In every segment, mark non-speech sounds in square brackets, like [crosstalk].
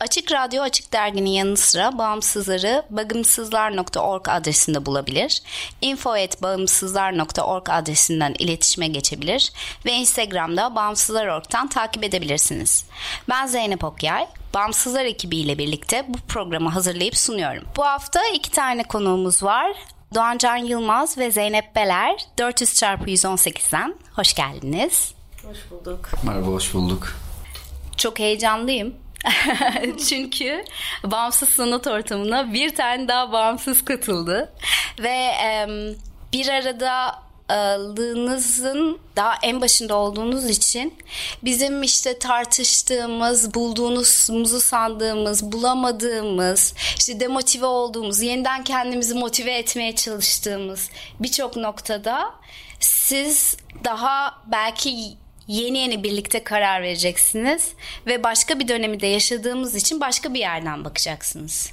Açık Radyo Açık Dergi'nin yanı sıra bağımsızları bagımsızlar.org adresinde bulabilir, info.bağımsızlar.org adresinden iletişime geçebilir ve Instagram'da Bağımsızlar.org'dan takip edebilirsiniz. Ben Zeynep Okyay, Bağımsızlar ekibiyle birlikte bu programı hazırlayıp sunuyorum. Bu hafta iki tane konuğumuz var. Doğancan Yılmaz ve Zeynep Beler 400 çarpı 118'den hoş geldiniz. Hoş bulduk. Merhaba, hoş bulduk. Çok heyecanlıyım. [laughs] Çünkü bağımsız sanat ortamına bir tane daha bağımsız katıldı. Ve e, bir arada aldığınızın daha en başında olduğunuz için bizim işte tartıştığımız, bulduğumuzu sandığımız, bulamadığımız, işte demotive olduğumuz, yeniden kendimizi motive etmeye çalıştığımız birçok noktada siz daha belki yeni yeni birlikte karar vereceksiniz ve başka bir dönemi de yaşadığımız için başka bir yerden bakacaksınız.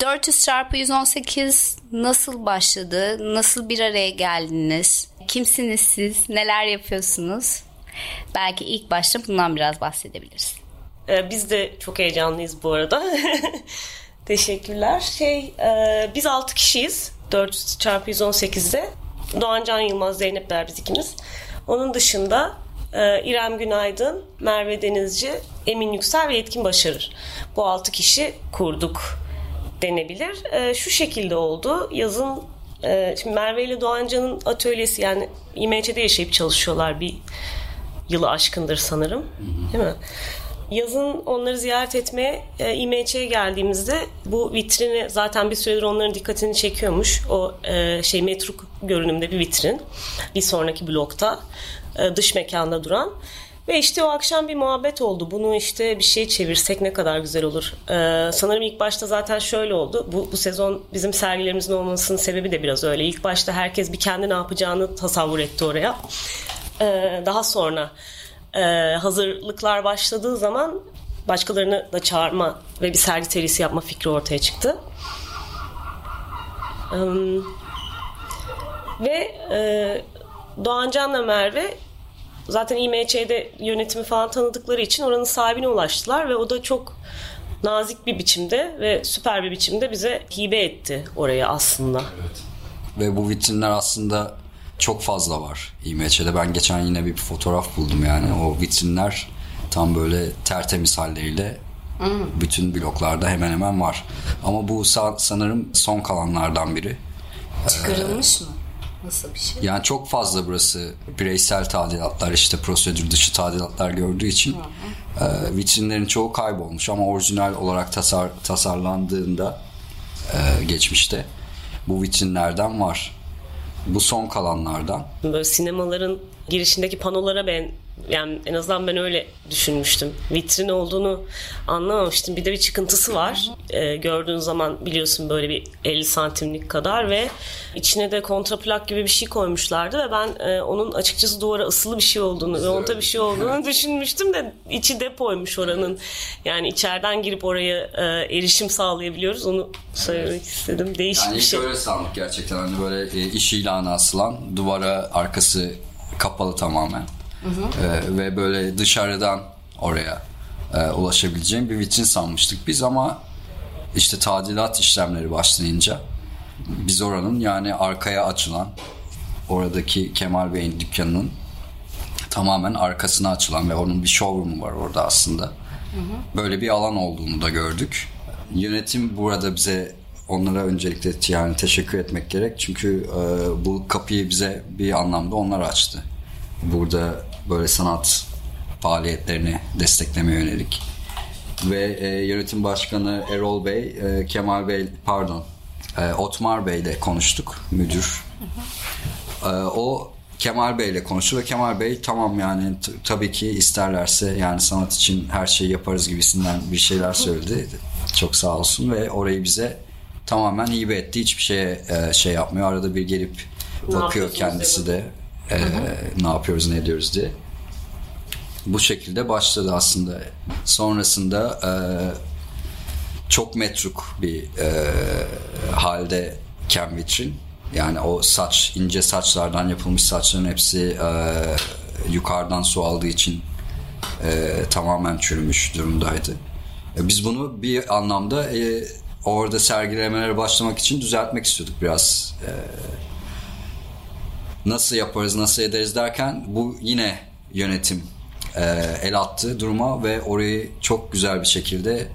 400 çarpı 118 nasıl başladı? Nasıl bir araya geldiniz? Kimsiniz siz? Neler yapıyorsunuz? Belki ilk başta bundan biraz bahsedebiliriz. Ee, biz de çok heyecanlıyız bu arada. [laughs] Teşekkürler. Şey, e, biz 6 kişiyiz. 400 çarpı 118'de. Doğan Can Yılmaz, Zeynep Der biz ikimiz. Onun dışında e, İrem Günaydın, Merve Denizci, Emin Yüksel ve Yetkin Başarır. Bu altı kişi kurduk denebilir. E, şu şekilde oldu. Yazın e, şimdi Merve ile Doğancan'ın atölyesi yani İMÇ'de yaşayıp çalışıyorlar bir yılı aşkındır sanırım. Değil mi? Yazın onları ziyaret etmeye e, İMÇ'ye geldiğimizde bu vitrini zaten bir süredir onların dikkatini çekiyormuş. O e, şey metruk görünümde bir vitrin. Bir sonraki blokta e, dış mekanda duran. Ve işte o akşam bir muhabbet oldu. Bunu işte bir şey çevirsek ne kadar güzel olur. Ee, sanırım ilk başta zaten şöyle oldu. Bu, bu sezon bizim sergilerimizin olmasının sebebi de biraz öyle. İlk başta herkes bir kendi ne yapacağını tasavvur etti oraya. Ee, daha sonra e, hazırlıklar başladığı zaman başkalarını da çağırma ve bir sergi serisi yapma fikri ortaya çıktı. Ve e, Doğancan'la Merve zaten İMÇ'de yönetimi falan tanıdıkları için oranın sahibine ulaştılar ve o da çok nazik bir biçimde ve süper bir biçimde bize hibe etti orayı aslında. Evet. Ve bu vitrinler aslında çok fazla var İMÇ'de. Ben geçen yine bir fotoğraf buldum yani. O vitrinler tam böyle tertemiz halleriyle hmm. bütün bloklarda hemen hemen var. Ama bu sanırım son kalanlardan biri. Çıkarılmış ee, mı? Nasıl bir şey? Yani çok fazla burası bireysel tadilatlar işte prosedür dışı tadilatlar gördüğü için e, vitrinlerin çoğu kaybolmuş ama orijinal olarak tasar, tasarlandığında e, geçmişte bu vitrinlerden var. Bu son kalanlardan. Böyle sinemaların girişindeki panolara ben yani en azından ben öyle düşünmüştüm. Vitrin olduğunu anlamamıştım. Bir de bir çıkıntısı var. Ee, gördüğün zaman biliyorsun böyle bir 50 santimlik kadar ve içine de kontraplak gibi bir şey koymuşlardı ve ben e, onun açıkçası duvara ısılı bir şey olduğunu ve onta bir şey olduğunu [laughs] düşünmüştüm de içi depoymuş oranın. Yani içeriden girip oraya e, erişim sağlayabiliyoruz. Onu söylemek istedim. Değişik yani bir şey. Yani öyle sandık gerçekten. Hani böyle e, iş ilanı asılan duvara arkası kapalı tamamen. Hı hı. E, ve böyle dışarıdan oraya e, ulaşabileceğim bir vitrin sanmıştık biz ama işte tadilat işlemleri başlayınca biz oranın yani arkaya açılan oradaki Kemal Bey'in dükkanının tamamen arkasına açılan ve onun bir showroom'u var orada aslında. Böyle bir alan olduğunu da gördük. Yönetim burada bize onlara öncelikle yani teşekkür etmek gerek. Çünkü e, bu kapıyı bize bir anlamda onlar açtı. Burada böyle sanat faaliyetlerini desteklemeye yönelik. Ve e, yönetim başkanı Erol Bey, e, Kemal Bey, pardon, e, Otmar Bey ile konuştuk, müdür. E, o Kemal Bey ile konuştu ve Kemal Bey tamam yani tabii ki isterlerse yani sanat için her şeyi yaparız gibisinden bir şeyler söyledi. Çok sağ olsun ve orayı bize tamamen hibe etti. Hiçbir şeye e, şey yapmıyor. Arada bir gelip bakıyor kendisi de e, ne yapıyoruz ne ediyoruz diye. Bu şekilde başladı aslında. Sonrasında e, çok metruk bir e, halde vitrin. Yani o saç, ince saçlardan yapılmış saçların hepsi e, yukarıdan su aldığı için e, tamamen çürümüş durumdaydı. E, biz bunu bir anlamda e, orada sergilemelere başlamak için düzeltmek istiyorduk biraz. E, nasıl yaparız, nasıl ederiz derken bu yine yönetim e, el attı duruma ve orayı çok güzel bir şekilde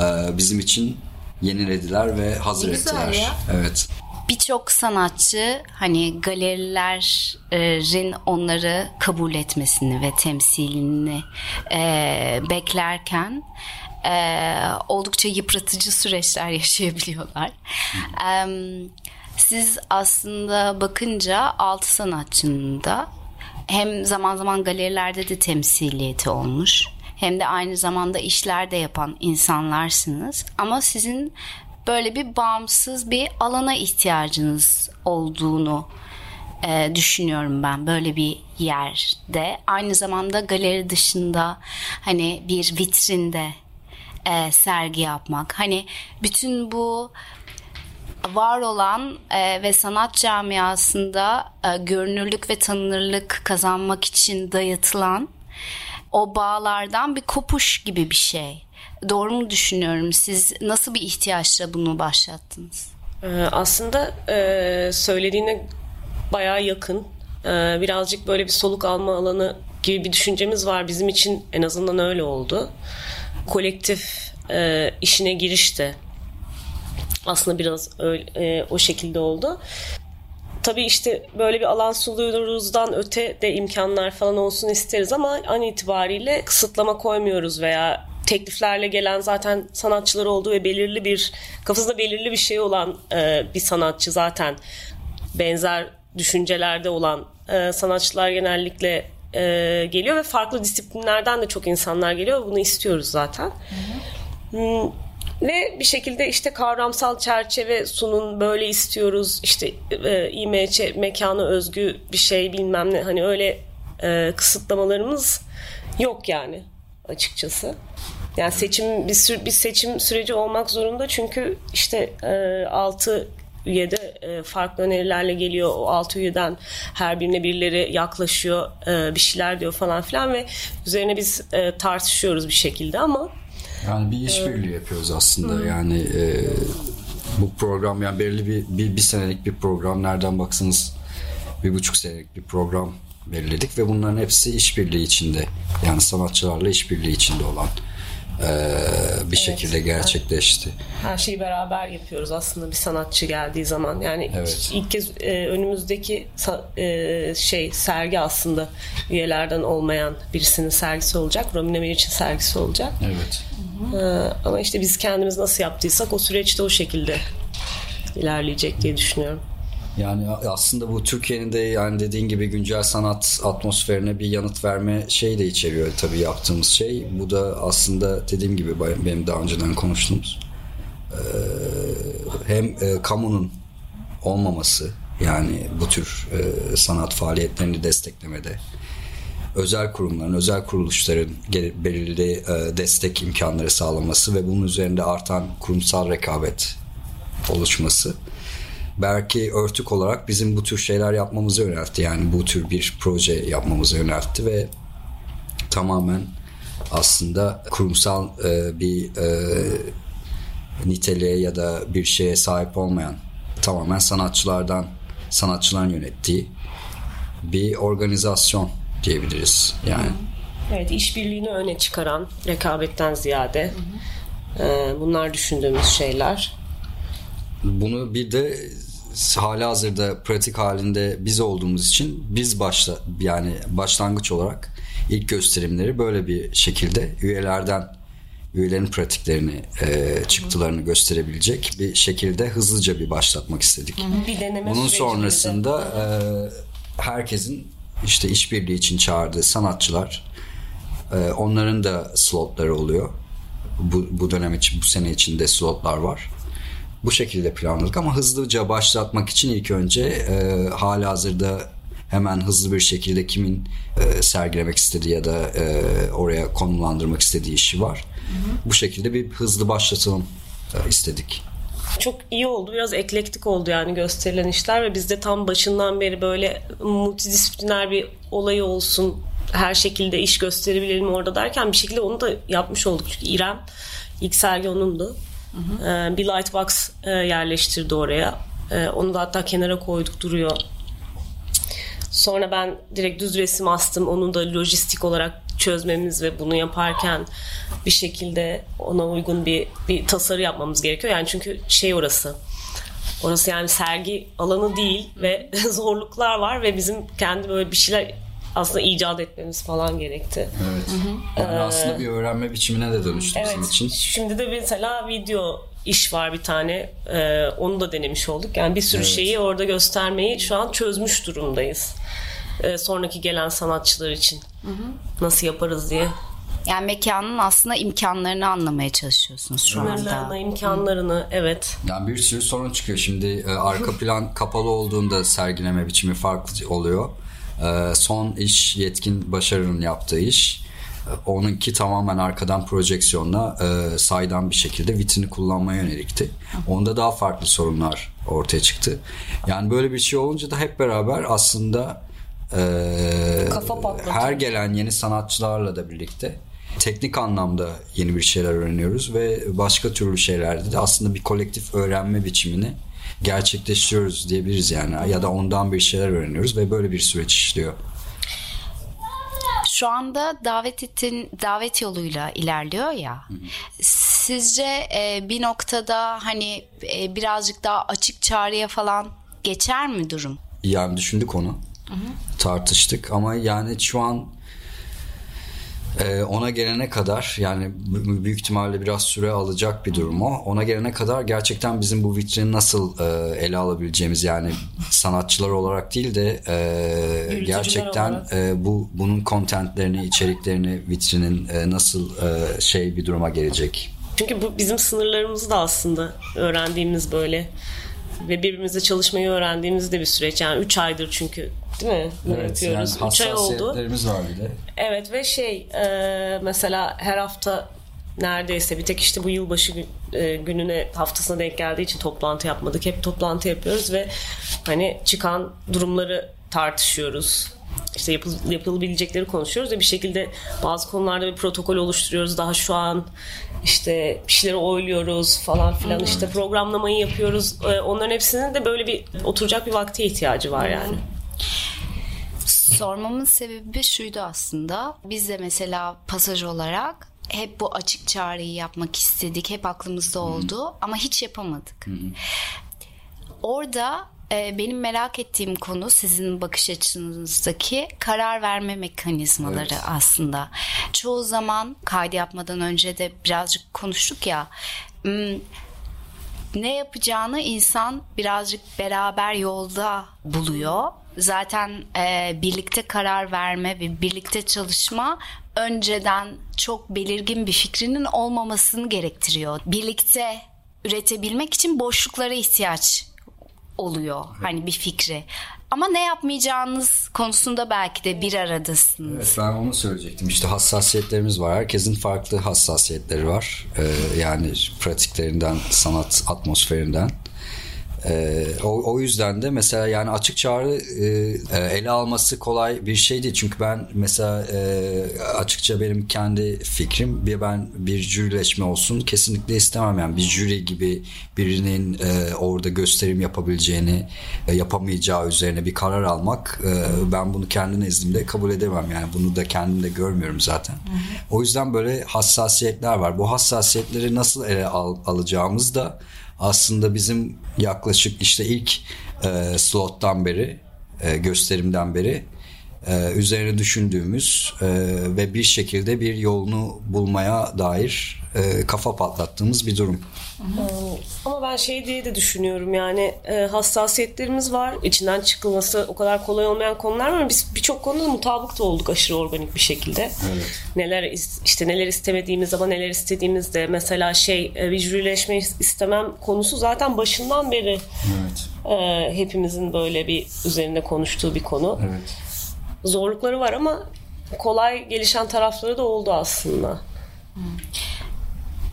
e, bizim için yenilediler ve hazır güzel ettiler. ya. Evet. Birçok sanatçı hani galerilerin onları kabul etmesini ve temsilini e, beklerken e, oldukça yıpratıcı süreçler [laughs] yaşayabiliyorlar. E, siz aslında bakınca altı sanatçının da hem zaman zaman galerilerde de temsiliyeti olmuş hem de aynı zamanda işler de yapan insanlarsınız. Ama sizin böyle bir bağımsız bir alana ihtiyacınız olduğunu e, düşünüyorum ben böyle bir yerde. Aynı zamanda galeri dışında hani bir vitrinde e, sergi yapmak. Hani bütün bu var olan e, ve sanat camiasında e, görünürlük ve tanınırlık kazanmak için dayatılan o bağlardan bir kopuş gibi bir şey. Doğru mu düşünüyorum? Siz nasıl bir ihtiyaçla bunu başlattınız? Ee, aslında e, söylediğine bayağı yakın. Ee, birazcık böyle bir soluk alma alanı gibi bir düşüncemiz var. Bizim için en azından öyle oldu. Kolektif e, işine giriş de aslında biraz öyle, e, o şekilde oldu. Tabii işte böyle bir alan suluyoruzdan öte de imkanlar falan olsun isteriz ama an itibariyle kısıtlama koymuyoruz veya tekliflerle gelen zaten sanatçılar olduğu ve belirli bir kafasında belirli bir şey olan e, bir sanatçı zaten benzer düşüncelerde olan e, sanatçılar genellikle e, geliyor ve farklı disiplinlerden de çok insanlar geliyor. Bunu istiyoruz zaten. Hmm, ve bir şekilde işte kavramsal çerçeve sunun böyle istiyoruz işte e, İMC mekana özgü bir şey bilmem ne hani öyle e, kısıtlamalarımız yok yani açıkçası. Yani seçim bir, sür, bir seçim süreci olmak zorunda çünkü işte e, 6 üyede e, farklı önerilerle geliyor. O 6 üyeden her birine birileri yaklaşıyor, e, bir şeyler diyor falan filan ve üzerine biz e, tartışıyoruz bir şekilde ama Yani bir işbirliği yapıyoruz aslında. Yani e, bu program yani belirli bir, bir bir senelik bir program. Nereden baksanız bir buçuk senelik bir program belirledik ve bunların hepsi işbirliği içinde. Yani sanatçılarla işbirliği içinde olan bir şekilde gerçekleşti. her şeyi beraber yapıyoruz aslında bir sanatçı geldiği zaman. Yani Evet. ilk kez e, önümüzdeki e, şey sergi aslında üyelerden olmayan birisinin sergisi olacak. Romina Meriç'in sergisi olacak. Evet. E, ama işte biz kendimiz nasıl yaptıysak o süreçte o şekilde ilerleyecek diye düşünüyorum. Yani aslında bu Türkiye'nin de yani dediğin gibi güncel sanat atmosferine bir yanıt verme şey de içeriyor tabii yaptığımız şey. Bu da aslında dediğim gibi benim daha önceden konuştuğumuz hem kamunun olmaması yani bu tür sanat faaliyetlerini desteklemede özel kurumların, özel kuruluşların belirli destek imkanları sağlaması ve bunun üzerinde artan kurumsal rekabet oluşması belki örtük olarak bizim bu tür şeyler yapmamızı yöneltti. Yani bu tür bir proje yapmamızı yöneltti ve tamamen aslında kurumsal e, bir e, niteliğe ya da bir şeye sahip olmayan tamamen sanatçılardan sanatçıların yönettiği bir organizasyon diyebiliriz. Yani Evet işbirliğini öne çıkaran rekabetten ziyade e, bunlar düşündüğümüz şeyler. bunu bir de hala hazırda pratik halinde biz olduğumuz için biz başla yani başlangıç olarak ilk gösterimleri böyle bir şekilde üyelerden üyelerin pratiklerini e, çıktılarını gösterebilecek bir şekilde hızlıca bir başlatmak istedik. Bir deneme Bunun sonrasında e, herkesin işte işbirliği için çağırdığı sanatçılar e, onların da slotları oluyor. Bu, bu dönem için bu sene içinde slotlar var. Bu şekilde planladık ama hızlıca başlatmak için ilk önce e, hala hazırda hemen hızlı bir şekilde kimin e, sergilemek istediği ya da e, oraya konumlandırmak istediği işi var. Bu şekilde bir hızlı başlatalım e, istedik. Çok iyi oldu. Biraz eklektik oldu yani gösterilen işler ve biz de tam başından beri böyle multidisipliner bir olay olsun. Her şekilde iş gösterebilelim orada derken bir şekilde onu da yapmış olduk. Çünkü İrem ilk sergi onundu. Ee, bir lightbox e, yerleştirdi oraya. Ee, onu da hatta kenara koyduk duruyor. Sonra ben direkt düz resim astım. Onu da lojistik olarak çözmemiz ve bunu yaparken bir şekilde ona uygun bir, bir tasarı yapmamız gerekiyor. Yani çünkü şey orası. Orası yani sergi alanı değil ve [laughs] zorluklar var ve bizim kendi böyle bir şeyler aslında icat etmemiz falan gerekti. Evet. Yani aslında bir öğrenme biçimine de dönüştü bizim Evet. için. Şimdi de mesela video iş var bir tane. Ee, onu da denemiş olduk. Yani bir sürü Evet. şeyi orada göstermeyi şu an çözmüş durumdayız. Ee, sonraki gelen sanatçılar için. Nasıl yaparız diye. Yani mekanın aslında imkanlarını anlamaya çalışıyorsunuz şu anda. Sınırlarını, imkanlarını evet. Yani bir sürü sorun çıkıyor. Şimdi e, arka plan kapalı olduğunda sergileme biçimi farklı oluyor. E, son iş yetkin başarının yaptığı iş. E, onunki tamamen arkadan projeksiyonla e, saydam bir şekilde vitrini kullanmaya yönelikti. Onda daha farklı sorunlar ortaya çıktı. Yani böyle bir şey olunca da hep beraber aslında e, her gelen yeni sanatçılarla da birlikte teknik anlamda yeni bir şeyler öğreniyoruz ve başka türlü şeylerde de aslında bir kolektif öğrenme biçimini gerçekleştiriyoruz diyebiliriz yani ya da ondan bir şeyler öğreniyoruz ve böyle bir süreç işliyor. Şu anda davet ettin davet yoluyla ilerliyor ya. Sizce e, bir noktada hani e, birazcık daha açık çağrıya falan geçer mi durum? Yani düşündük onu. Tartıştık ama yani şu an e, ona gelene kadar yani büyük ihtimalle biraz süre alacak bir durum o. Ona gelene kadar gerçekten bizim bu vitrini nasıl e, ele alabileceğimiz yani sanatçılar olarak değil de e, gerçekten olarak. e, bu bunun kontentlerini, içeriklerini, vitrinin e, nasıl e, şey bir duruma gelecek. Çünkü bu bizim sınırlarımız da aslında öğrendiğimiz böyle ve birbirimizle çalışmayı öğrendiğimiz de bir süreç. Yani 3 aydır çünkü değil mi? Bunu yapıyoruz. 3 ay oldu. hassasiyetlerimiz var bir de. Evet ve şey e, mesela her hafta neredeyse bir tek işte bu yılbaşı e, gününe haftasına denk geldiği için toplantı yapmadık. Hep toplantı yapıyoruz ve hani çıkan durumları tartışıyoruz. İşte yapıl, yapılabilecekleri konuşuyoruz ve bir şekilde bazı konularda bir protokol oluşturuyoruz. Daha şu an işte bir şeyleri oyluyoruz falan filan işte programlamayı yapıyoruz. E, onların hepsinin de böyle bir oturacak bir vakte ihtiyacı var yani. Sormamın sebebi şuydu aslında. Biz de mesela pasaj olarak hep bu açık çağrıyı yapmak istedik. Hep aklımızda oldu ama hiç yapamadık. Orada e, benim merak ettiğim konu sizin bakış açınızdaki karar verme mekanizmaları Evet. aslında. Çoğu zaman kaydı yapmadan önce de birazcık konuştuk ya. Ne yapacağını insan birazcık beraber yolda buluyor. Zaten e, birlikte karar verme ve birlikte çalışma önceden çok belirgin bir fikrinin olmamasını gerektiriyor. Birlikte üretebilmek için boşluklara ihtiyaç oluyor hani bir fikri. Ama ne yapmayacağınız konusunda belki de bir aradasınız. Evet, ben onu söyleyecektim. İşte hassasiyetlerimiz var. Herkesin farklı hassasiyetleri var. Ee, yani pratiklerinden, sanat atmosferinden. Ee, o, o yüzden de mesela yani açık çağrı e, e, ele alması kolay bir şey değil. Çünkü ben mesela e, açıkça benim kendi fikrim bir ben bir jürileşme olsun kesinlikle istemem. Yani bir jüri gibi birinin e, orada gösterim yapabileceğini e, yapamayacağı üzerine bir karar almak e, ben bunu kendi nezdimde kabul edemem. Yani bunu da kendimde görmüyorum zaten. O yüzden böyle hassasiyetler var. Bu hassasiyetleri nasıl ele al, alacağımız da aslında bizim yaklaşık işte ilk e, slottan beri e, gösterimden beri e, üzerine düşündüğümüz e, ve bir şekilde bir yolunu bulmaya dair e, kafa patlattığımız bir durum. Ama ben şey diye de düşünüyorum yani e, hassasiyetlerimiz var. İçinden çıkılması o kadar kolay olmayan konular var ama biz birçok konuda mutabık da olduk aşırı organik bir şekilde. Evet. Neler işte neler istemediğimiz ama neler istediğimizde mesela şey e, jürileşme istemem konusu zaten başından beri Evet. e, hepimizin böyle bir üzerine konuştuğu bir konu. Evet. Zorlukları var ama kolay gelişen tarafları da oldu aslında.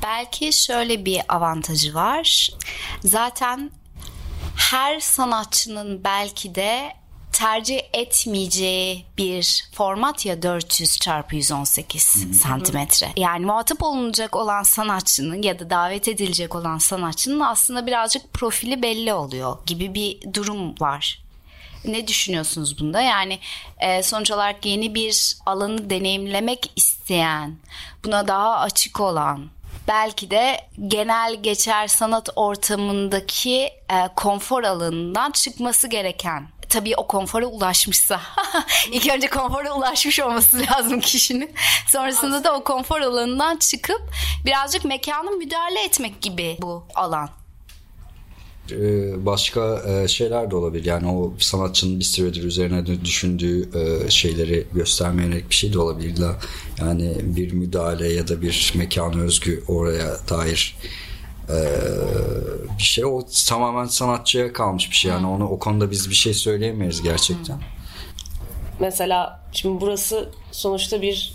Belki şöyle bir avantajı var. Zaten her sanatçının belki de tercih etmeyeceği bir format ya 400 çarpı 118 santimetre. Yani muhatap olunacak olan sanatçının ya da davet edilecek olan sanatçının aslında birazcık profili belli oluyor gibi bir durum var. Ne düşünüyorsunuz bunda? Yani e, sonuç olarak yeni bir alanı deneyimlemek isteyen, buna daha açık olan, belki de genel geçer sanat ortamındaki e, konfor alanından çıkması gereken. Tabii o konfora ulaşmışsa. [laughs] İlk önce konfora ulaşmış olması lazım kişinin. Sonrasında da o konfor alanından çıkıp birazcık mekanı müdahale etmek gibi bu alan başka e, şeyler de olabilir. Yani o sanatçının bir süredir üzerine düşündüğü e, şeyleri göstermeye yönelik bir şey de olabilir. Yani bir müdahale ya da bir mekanı özgü oraya dair e, bir şey. O tamamen sanatçıya kalmış bir şey. Yani onu o konuda biz bir şey söyleyemeyiz gerçekten. Mesela şimdi burası sonuçta bir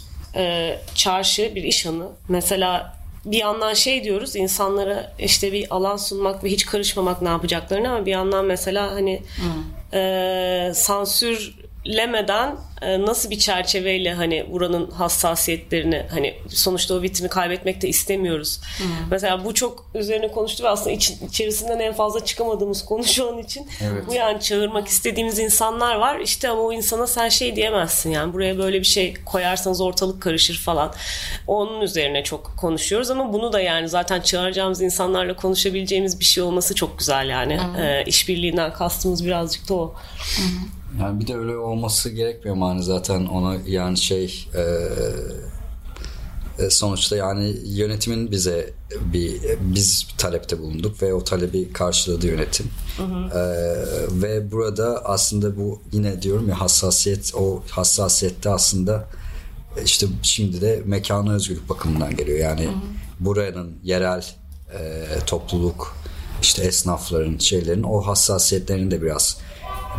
çarşı, bir iş anı. Mesela bir yandan şey diyoruz insanlara işte bir alan sunmak ve hiç karışmamak ne yapacaklarını ama bir yandan mesela hani e, sansürlemeden e, nasıl bir çerçeveyle hani buranın hassasiyetlerini hani sonuçta o vitrini kaybetmek de istemiyoruz. Mesela bu çok üzerine konuştu ve aslında iç, içerisinden en fazla çıkamadığımız konu şu an için. Evet. Bu yani çağırmak istediğimiz insanlar var. İşte ama o insana sen şey diyemezsin yani buraya böyle bir şey koyarsanız ortalık karışır falan. Onun üzerine çok konuşuyoruz ama bunu da yani zaten çağıracağımız insanlarla konuşabileceğimiz bir şey olması çok güzel yani. Ee, işbirliğinden kastımız birazcık da o. Yani bir de öyle olması gerekmiyor mu hani zaten ona yani şey e, e, sonuçta yani yönetimin bize bir biz talepte bulunduk ve o talebi karşıladı yönetim. E, ve burada aslında bu yine diyorum ya hassasiyet o hassasiyette aslında işte şimdi de mekana özgürlük bakımından geliyor. Yani buranın yerel e, topluluk işte esnafların şeylerin o hassasiyetlerini de biraz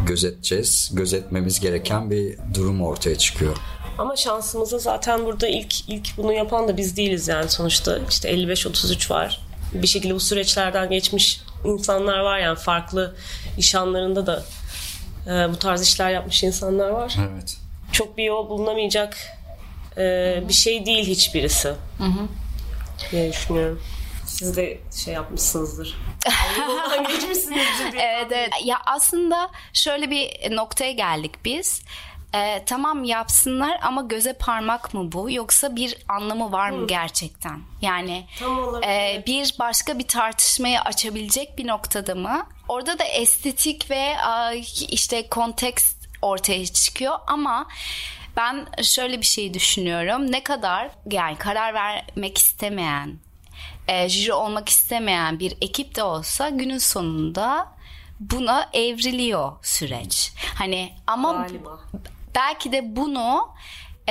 gözeteceğiz. Gözetmemiz gereken bir durum ortaya çıkıyor. Ama şansımıza zaten burada ilk ilk bunu yapan da biz değiliz yani sonuçta işte 55-33 var. Bir şekilde bu süreçlerden geçmiş insanlar var yani farklı iş anlarında da e, bu tarz işler yapmış insanlar var. Evet. Çok bir yol bulunamayacak e, bir şey değil hiçbirisi. diye düşünüyorum. Siz de şey yapmışsınızdır. [laughs] Geçmişsinizdir diye. Evet evet. Ya aslında şöyle bir noktaya geldik biz. Ee, tamam yapsınlar ama göze parmak mı bu yoksa bir anlamı var mı gerçekten? Yani Tam e, bir başka bir tartışmayı açabilecek bir noktada mı? Orada da estetik ve işte kontekst ortaya çıkıyor ama ben şöyle bir şey düşünüyorum. Ne kadar yani karar vermek istemeyen, e, jüri olmak istemeyen bir ekip de olsa günün sonunda buna evriliyor süreç. Hani ama Galiba. belki de bunu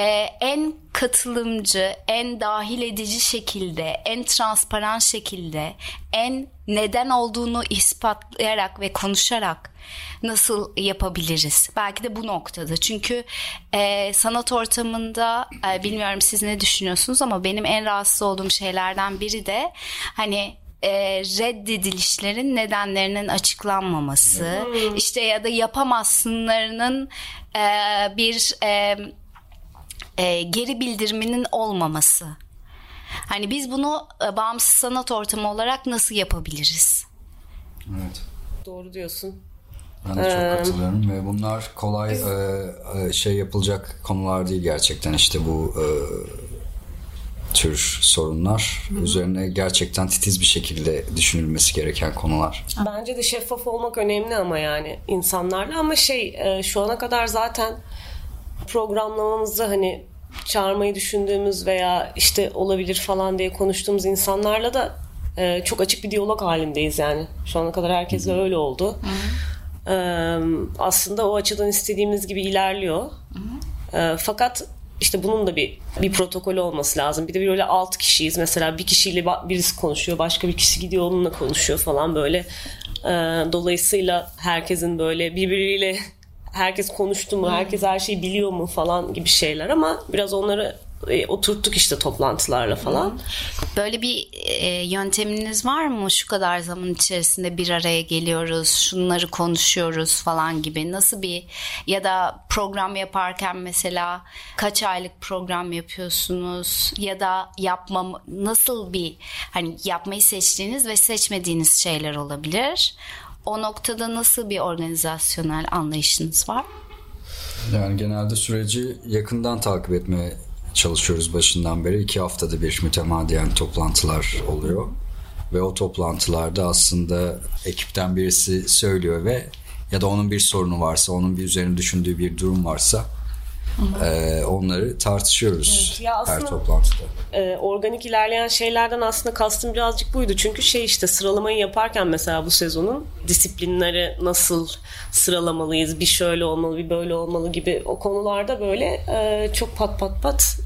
e, en katılımcı, en dahil edici şekilde, en transparan şekilde, en neden olduğunu ispatlayarak ve konuşarak nasıl yapabiliriz? Belki de bu noktada. Çünkü e, sanat ortamında e, bilmiyorum siz ne düşünüyorsunuz ama benim en rahatsız olduğum şeylerden biri de hani e, reddedilişlerin nedenlerinin açıklanmaması, işte ya da yapamazsınlarının e, bir e, e, geri bildiriminin olmaması. Hani biz bunu e, bağımsız sanat ortamı olarak nasıl yapabiliriz? Evet. Doğru diyorsun. Ben de çok katılıyorum ve bunlar kolay e, e, şey yapılacak konular değil gerçekten işte bu e, tür sorunlar üzerine gerçekten titiz bir şekilde düşünülmesi gereken konular. Bence de şeffaf olmak önemli ama yani insanlarla ama şey e, şu ana kadar zaten programlamamızda hani çağırmayı düşündüğümüz veya işte olabilir falan diye konuştuğumuz insanlarla da e, çok açık bir diyalog halindeyiz yani. Şu ana kadar herkesle öyle oldu. E, aslında o açıdan istediğimiz gibi ilerliyor. E, fakat işte bunun da bir bir protokolü olması lazım. Bir de böyle altı kişiyiz. Mesela bir kişiyle birisi konuşuyor, başka bir kişi gidiyor onunla konuşuyor falan böyle. E, dolayısıyla herkesin böyle birbiriyle herkes konuştu mu, herkes her şeyi biliyor mu falan gibi şeyler ama biraz onları e, oturttuk işte toplantılarla falan. Böyle bir e, yönteminiz var mı? Şu kadar zaman içerisinde bir araya geliyoruz, şunları konuşuyoruz falan gibi. Nasıl bir ya da program yaparken mesela kaç aylık program yapıyorsunuz ya da yapmam nasıl bir hani yapmayı seçtiğiniz ve seçmediğiniz şeyler olabilir. O noktada nasıl bir organizasyonel anlayışınız var? Yani genelde süreci yakından takip etmeye çalışıyoruz başından beri. iki haftada bir mütemadiyen toplantılar oluyor. Ve o toplantılarda aslında ekipten birisi söylüyor ve ya da onun bir sorunu varsa, onun bir üzerine düşündüğü bir durum varsa e, onları tartışıyoruz Evet, ya her aslında- toplantıda. e, organik ilerleyen şeylerden aslında kastım birazcık buydu. Çünkü şey işte sıralamayı yaparken mesela bu sezonun disiplinleri nasıl sıralamalıyız, bir şöyle olmalı, bir böyle olmalı gibi o konularda böyle e, çok pat pat pat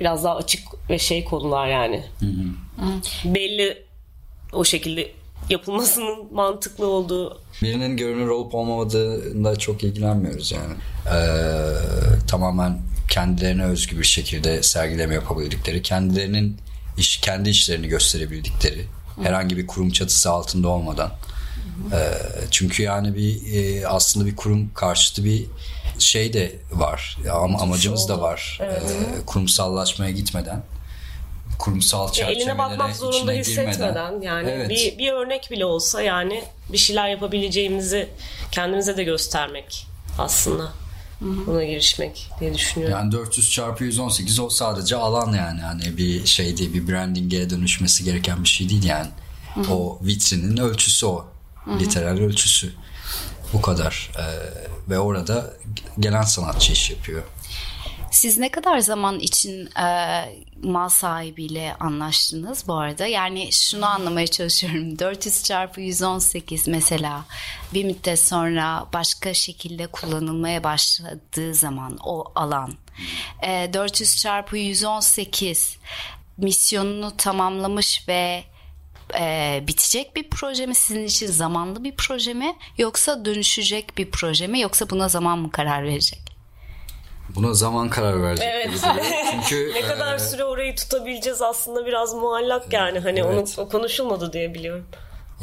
biraz daha açık ve şey konular yani. Belli o şekilde yapılmasının mantıklı olduğu Birinin görünür olup olmamadığında çok ilgilenmiyoruz yani. Ee, tamamen kendilerine özgü bir şekilde sergileme yapabildikleri, kendilerinin iş, kendi işlerini gösterebildikleri, herhangi bir kurum çatısı altında olmadan. Ee, çünkü yani bir e, aslında bir kurum karşıtı bir şey de var. Ama amacımız da var. Ee, kurumsallaşmaya gitmeden kurumsal çerçevelere eline bakmak zorunda içine girmeden. hissetmeden yani Evet. bir, bir örnek bile olsa yani bir şeyler yapabileceğimizi kendimize de göstermek aslında. Buna girişmek diye düşünüyorum. Yani 400 çarpı 118 o sadece alan yani. Hani bir şey değil, bir brandinge dönüşmesi gereken bir şey değil yani. O vitrinin ölçüsü o. Literal ölçüsü. Bu kadar. Ee, ve orada gelen sanatçı iş yapıyor. Siz ne kadar zaman için e, mal sahibiyle anlaştınız bu arada? Yani şunu anlamaya çalışıyorum. [laughs] 400 çarpı 118 mesela bir müddet sonra başka şekilde kullanılmaya başladığı zaman o alan. E, 400 çarpı 118 misyonunu tamamlamış ve e, bitecek bir proje mi sizin için zamanlı bir proje mi yoksa dönüşecek bir proje mi yoksa buna zaman mı karar verecek? Buna zaman karar verecek Evet. [laughs] Çünkü Ne kadar e, süre orayı tutabileceğiz aslında biraz muallak yani. Hani Evet. onu o konuşulmadı diye biliyorum.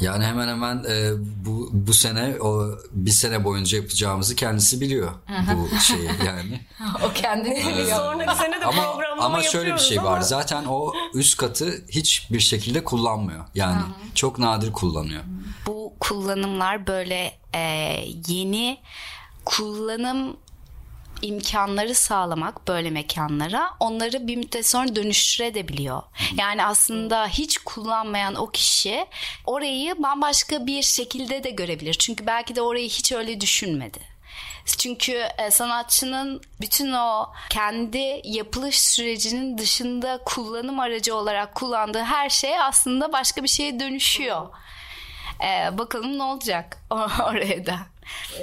yani hemen hemen e, bu bu sene o bir sene boyunca yapacağımızı kendisi biliyor. Bu şeyi yani. [laughs] O kendini Sonraki sene de ama programlama ama şöyle bir şey ama var. Zaten o üst katı hiçbir şekilde kullanmıyor. Yani çok nadir kullanıyor. bu kullanımlar böyle e, yeni kullanım imkanları sağlamak böyle mekanlara onları bir müddet sonra dönüştürebiliyor. Yani aslında hiç kullanmayan o kişi orayı bambaşka bir şekilde de görebilir. Çünkü belki de orayı hiç öyle düşünmedi. Çünkü e, sanatçının bütün o kendi yapılış sürecinin dışında kullanım aracı olarak kullandığı her şey aslında başka bir şeye dönüşüyor. E, bakalım ne olacak [laughs] oraya da.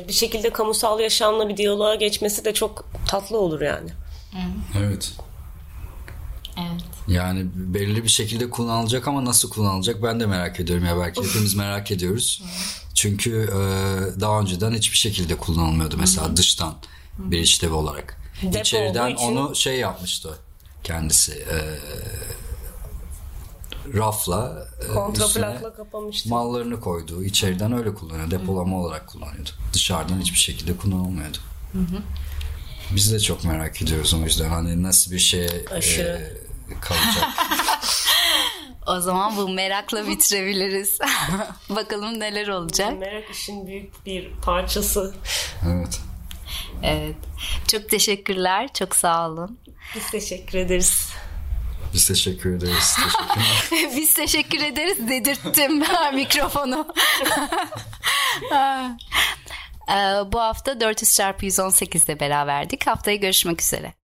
Bir şekilde kamusal yaşamla bir diyaloğa geçmesi de çok tatlı olur yani. Evet. Evet. Yani belirli bir şekilde kullanılacak ama nasıl kullanılacak ben de merak ediyorum ya belki hepimiz merak ediyoruz. Çünkü e, daha önceden hiçbir şekilde kullanılmıyordu mesela dıştan bir işlevi olarak. Depo İçeriden için- onu şey yapmıştı kendisi. e, rafla e, Kontraplakla kapamıştı. mallarını koydu. İçeriden öyle kullanıyor. Depolama olarak kullanıyordu. Dışarıdan hiçbir şekilde kullanılmıyordu. Biz de çok merak ediyoruz o yüzden hani nasıl bir Aşırı. e, kalacak. [laughs] O zaman bu merakla bitirebiliriz. [laughs] Bakalım neler olacak. Merak işin büyük bir parçası. evet. Evet. Çok teşekkürler. Çok sağ olun. Biz teşekkür ederiz. Biz teşekkür ederiz. [laughs] Biz teşekkür ederiz dedirttim [laughs] mikrofonu. [laughs] Ee, Bu hafta 400 çarpı 118'de beraberdik. Haftaya görüşmek üzere.